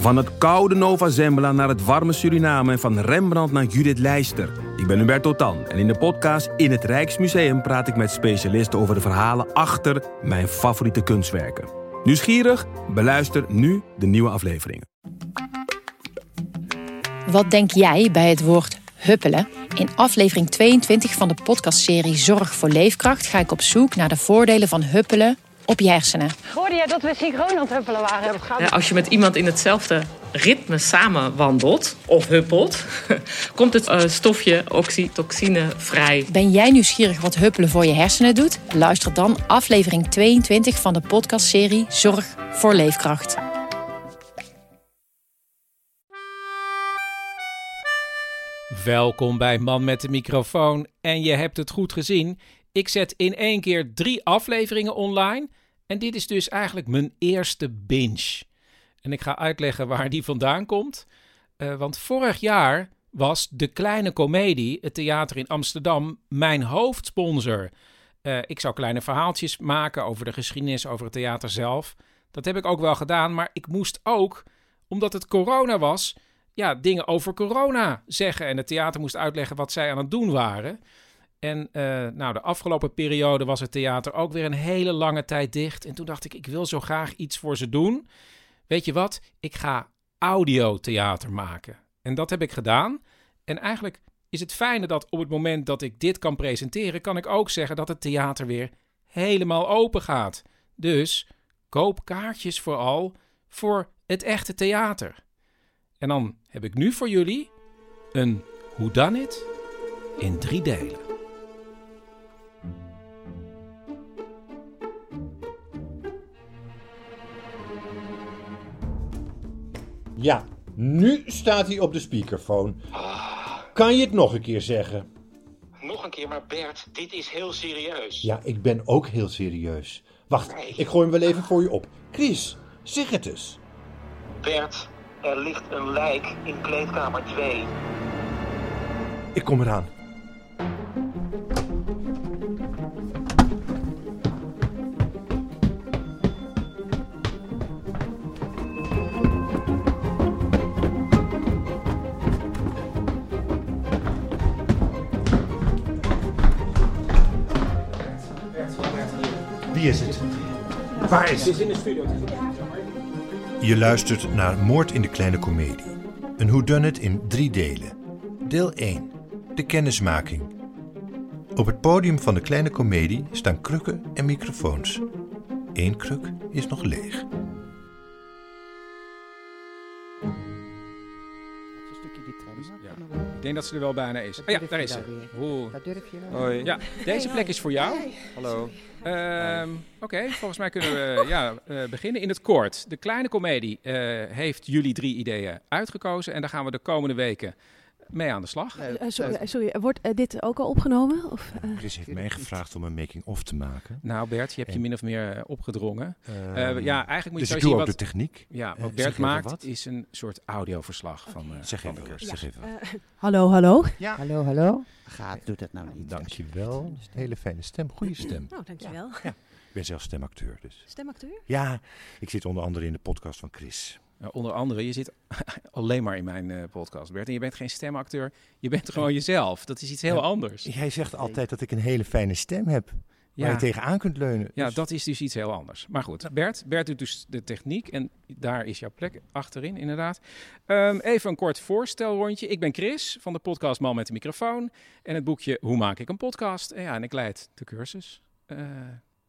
Van het koude Nova Zembla naar het warme Suriname en van Rembrandt naar Judith Leister. Ik ben Hubert Totan en in de podcast In het Rijksmuseum praat ik met specialisten over de verhalen achter mijn favoriete kunstwerken. Nieuwsgierig? Beluister nu de nieuwe afleveringen. Wat denk jij bij het woord huppelen? In aflevering 22 van de podcastserie Zorg voor Leefkracht ga ik op zoek naar de voordelen van huppelen op je hersenen. Hoorde jij dat we synchroon aan het huppelen waren? Ja, als je met iemand in hetzelfde ritme samen wandelt of huppelt, komt het uh, stofje oxytocine vrij. Ben jij nieuwsgierig wat huppelen voor je hersenen doet? Luister dan aflevering 22 van de podcastserie Zorg voor Leefkracht. Welkom bij Man met de microfoon. En je hebt het goed gezien. Ik zet in één keer drie afleveringen online. En dit is dus eigenlijk mijn eerste binge. En ik ga uitleggen waar die vandaan komt. Uh, want vorig jaar was De Kleine Comedie, het theater in Amsterdam, mijn hoofdsponsor. Uh, ik zou kleine verhaaltjes maken over de geschiedenis, over het theater zelf. Dat heb ik ook wel gedaan, maar ik moest ook, omdat het corona was, ja, dingen over corona zeggen. En het theater moest uitleggen wat zij aan het doen waren. En uh, nou, de afgelopen periode was het theater ook weer een hele lange tijd dicht. En toen dacht ik, ik wil zo graag iets voor ze doen. Weet je wat? Ik ga audiotheater maken. En dat heb ik gedaan. En eigenlijk is het fijne dat op het moment dat ik dit kan presenteren, kan ik ook zeggen dat het theater weer helemaal open gaat. Dus koop kaartjes vooral voor het echte theater. En dan heb ik nu voor jullie een It in drie delen. Ja, nu staat hij op de speakerphone. Kan je het nog een keer zeggen? Nog een keer, maar Bert, dit is heel serieus. Ja, ik ben ook heel serieus. Wacht, ik gooi hem wel even voor je op. Chris, zeg het eens. Bert, er ligt een lijk in kleedkamer 2. Ik kom eraan. Waar het? in de studio. Je luistert naar Moord in de Kleine Comedie. Een whodunit in drie delen. Deel 1. De kennismaking. Op het podium van de Kleine Comedie staan krukken en microfoons. Eén kruk is nog leeg. Ik denk dat ze er wel bijna is. Oh ja, daar is ze. Oeh. Dat durf je. Hoi. Ja, deze plek is voor jou. Hallo. Ehm, Oké, volgens mij kunnen we ja, uh, beginnen in het kort. De kleine komedie uh, heeft jullie drie ideeën uitgekozen en daar gaan we de komende weken mee aan de slag. Uh, sorry, sorry, wordt dit ook al opgenomen? Of, Chris heeft mij gevraagd om een making-of te maken. Nou Bert, je hebt en... je min of meer opgedrongen. Ehm, ja, eigenlijk moet dus je ik zo doe zien ook wat, de techniek. Ja, wat Bert maakt is een soort audioverslag okay. van, zeg van even, de cursus. Zeg even. hallo, hallo. Ja. Hallo, hallo. Gaat, doet het nou niet. Dankjewel. Hele fijne stem, goede stem. Oh, dankjewel. Ja. Ja. Ik ben zelf stemacteur dus. Stemacteur? Ja, ik zit onder andere in de podcast van Chris. Onder andere, je zit alleen maar in mijn uh, podcast, Bert. En je bent geen stemacteur, je bent gewoon jezelf. Dat is iets heel ja, anders. Jij zegt altijd dat ik een hele fijne stem heb. Ja. Waar je tegenaan kunt leunen. Ja, dus... dat is dus iets heel anders. Maar goed, Bert, Bert doet dus de techniek en daar is jouw plek achterin, inderdaad. Um, even een kort voorstelrondje. Ik ben Chris van de podcast Man met de microfoon en het boekje Hoe maak ik een podcast? En ja, en ik leid de cursus.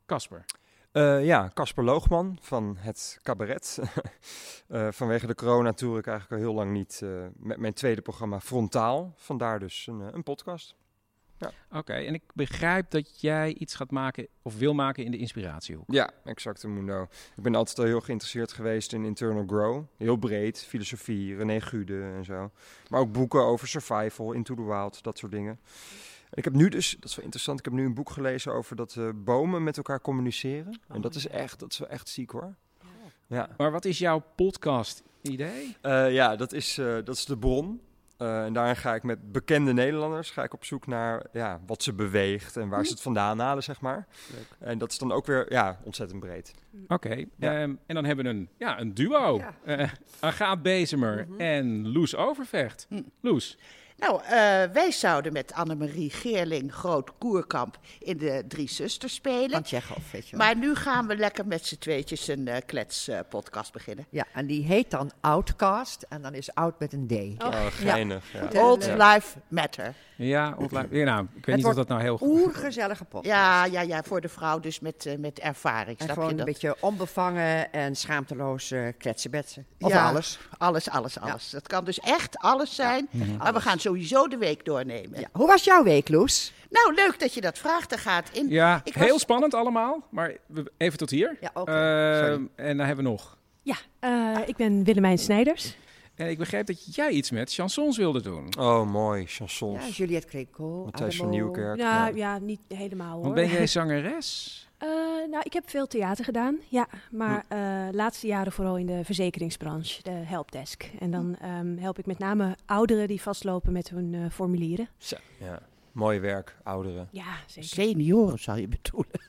Casper. Uh, uh, ja, Casper Loogman van het cabaret. uh, vanwege de corona tour ik eigenlijk al heel lang niet met mijn tweede programma Frontaal. Vandaar dus een, een podcast. Ja. Oké, okay, en ik begrijp dat jij iets gaat maken of wil maken in de inspiratiehoek. Ja, exact, Mundo. Ik ben altijd al heel geïnteresseerd geweest in internal grow. Heel breed, filosofie, René Gude en zo. Maar ook boeken over survival, into the wild, dat soort dingen. En ik heb nu dus, dat is wel interessant, ik heb nu een boek gelezen over dat uh, bomen met elkaar communiceren. Oh, en dat is echt, dat is wel echt ziek hoor. Ja. Maar wat is jouw podcast idee? Uh, ja, dat is, uh, dat is de bron. Eh, en daarin ga ik met bekende Nederlanders ga ik op zoek naar ja, wat ze beweegt en waar ze het vandaan halen, zeg maar. En dat is dan ook weer ja, ontzettend breed. Oké, ehm, en dan hebben we een, ja, een duo. Ja. Eh, Agaat Bezemer en Loes Overvecht. Loes, Nou, eh, wij zouden met Annemarie Geerling Groot Koerkamp in de Drie Zusters spelen. Van Tsjechov, weet je wel. Maar nu gaan we lekker met z'n tweetjes een eh kletspodcast beginnen. Ja, en die heet dan Outcast. En dan is Out met een D. Oh, geinig. Ja. Old Ja. Life Matter. ja, ontla- ja, nou, ik weet niet of dat nou heel goed Oergezellige podcast. Ja, ja, ja, voor de vrouw dus met, eh, met ervaring. En snap gewoon je een beetje onbevangen en schaamteloos kletsenbetsen. Of Ja, alles. Alles, alles, alles. Dat kan dus echt alles zijn. Maar we gaan sowieso de week doornemen. Ja. Hoe was jouw week, Loes? Nou, leuk dat je dat vraagt. Er gaat in. Ja, Ik was- heel spannend allemaal, maar even tot hier. Ja, oké. Sorry. en dan hebben we nog. Ja, eh, ik ben Willemijn Snijders. En ik begreep dat jij iets met chansons wilde doen. Oh, mooi. Chansons. Ja, Juliette Creco. Matthijs van. Nieuwkerk. Ja, ja. ja, niet helemaal hoor. Want ben jij zangeres? Eh, nou, ik heb veel theater gedaan, ja. Maar Hm. eh laatste jaren vooral in de verzekeringsbranche, de helpdesk. En dan ehm, help ik met name ouderen die vastlopen met hun eh, formulieren. Zo, ja. Mooi werk, ouderen. Ja, zeker. Senioren zou je bedoelen.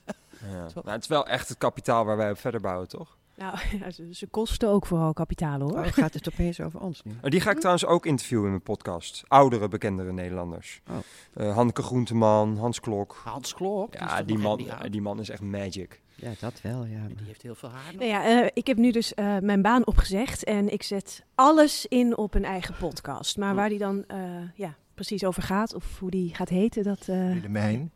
Ja. Nou, het is wel echt het kapitaal waar wij op verder bouwen, toch? Nou, ja, ze, ze kosten ook vooral kapitaal hoor. Oh, gaat het opeens over ons nu? Oh, die ga ik trouwens ook interviewen in mijn podcast. Oudere, bekendere Nederlanders. Oh. Eh, Hanneke Groenteman, Hans Klok. Hans Klok. Ja, die man, die man is echt magic. Ja, dat wel, ja. Die heeft heel veel haar nog. Nou ja, eh, ik heb nu dus eh, mijn baan opgezegd en ik zet alles in op een eigen podcast. Maar waar die dan eh, ja, precies over gaat of hoe die gaat heten, dat... eh, Willemijn.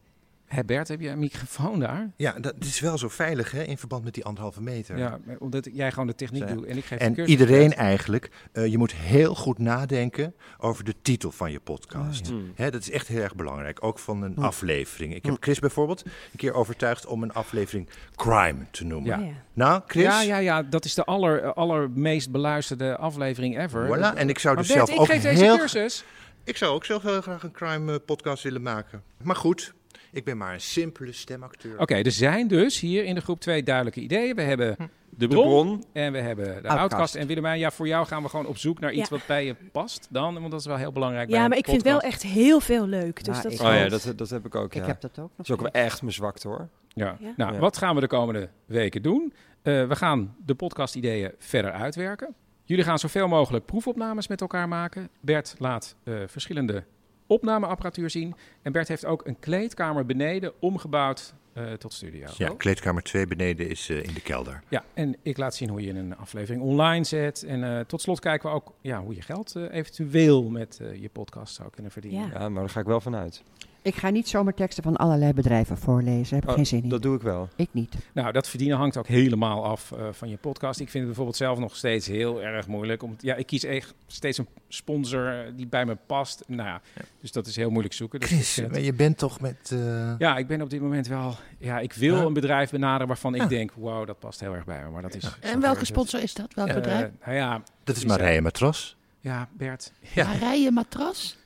Hé Bert, heb je een microfoon daar? Ja, dat is wel zo veilig hè, in verband met die anderhalve meter. Ja, omdat jij gewoon de techniek doet en ik geef de En iedereen eigenlijk, eh, je moet heel goed nadenken over de titel van je podcast. Hmm. Hè, dat is echt heel erg belangrijk, ook van een aflevering. Ik heb Chris bijvoorbeeld een keer overtuigd om een aflevering Crime te noemen. Ja. ja. Nou, Chris? Ja, ja, ja, dat is de aller, allermeest beluisterde aflevering ever. Voilà, en ik zou dus Bert, zelf ik ook geef deze heel... cursus. Ik zou ook zelf heel graag een crime eh, podcast willen maken. Maar goed, ik ben maar een simpele stemacteur. Oké, er zijn dus hier in de groep twee duidelijke ideeën. We hebben Hm. de bron, bron. en we hebben de Outcast. outcast. En Willemijn, ja, voor jou gaan we gewoon op zoek naar iets Ja. wat bij je past dan. Want dat is wel heel belangrijk ja, maar ik vind wel echt heel veel leuk. Dus Ja, dat is Oh ja, dat, dat heb ik ook, ja. Ik heb dat ook nog. Dat is ook wel echt mijn zwakte, hoor. Ja. Ja. Nou, Ja. wat gaan we de komende weken doen? Eh, we gaan de podcast-ideeën verder uitwerken. Jullie gaan zoveel mogelijk proefopnames met elkaar maken. Bert laat eh, verschillende opnameapparatuur zien. En Bert heeft ook een kleedkamer beneden omgebouwd eh, tot studio. Ja, kleedkamer 2 beneden is eh, in de kelder. Ja, en ik laat zien hoe je een aflevering online zet. En eh, tot slot kijken we ook ja, hoe je geld eventueel met je podcast zou kunnen verdienen. Ja. Ja, maar daar ga ik wel vanuit. Ik ga niet zomaar teksten van allerlei bedrijven voorlezen. Daar heb ik Oh, geen zin in. dat doe ik wel. Ik niet. Nou, dat verdienen hangt ook helemaal af eh, van je podcast. Ik vind het bijvoorbeeld zelf nog steeds heel erg moeilijk. Om, ja, ik kies echt steeds een sponsor eh, die bij me past. Nou ja, dus dat is heel moeilijk zoeken. Dus Chris, maar je bent toch met... eh, ja, ik ben op dit moment wel... Ja, ik wil Ja. een bedrijf benaderen waarvan ik denk... Wow, dat past heel erg bij me. Maar dat is... En welke sponsor is dat? Welk bedrijf? Nou ja, dat is Marije Matras. ja, Bert. Ja. Marije Matras?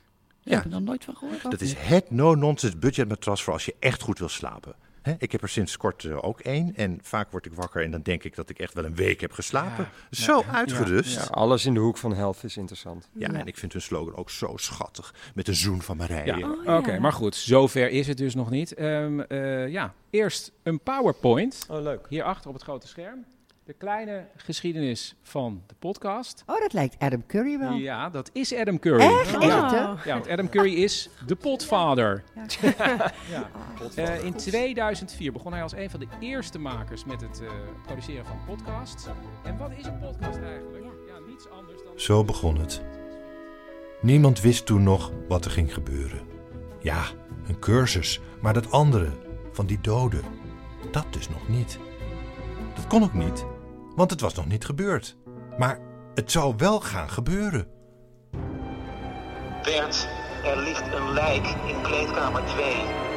Ja. heb ik nog nooit van gehoord. Dat is het no-nonsense budgetmatras voor als je echt goed wil slapen. Hè, ik heb er sinds kort eh, ook één. En vaak word ik wakker en dan denk ik dat ik echt wel een week heb geslapen. Ja, zo ja, ja, uitgerust. Ja, Ja, alles in de hoek van health is interessant. en ik vind hun slogan ook zo schattig. Met een zoen van Marije. Ja, Oh, ja. oké. maar goed, zover is het dus nog niet. Ehm, eh, ja, eerst een PowerPoint. Oh, leuk. Hierachter op het grote scherm. De kleine geschiedenis van de podcast. Oh, dat lijkt Adam Curry wel. Ja, dat is Adam Curry. Echt? Ja. Ja, want Adam Curry is de potvader. Ja. Eh, in 2004 begon hij als een van de eerste makers met het eh, produceren van podcasts. En wat is een podcast eigenlijk? Ja, niets anders dan... Zo begon het. Niemand wist toen nog wat er ging gebeuren. Ja, een cursus, maar dat andere, van die doden, dat dus nog niet. Dat kon ook niet, want het was nog niet gebeurd. Maar het zou wel gaan gebeuren. Bert, er ligt een lijk in kleedkamer 2.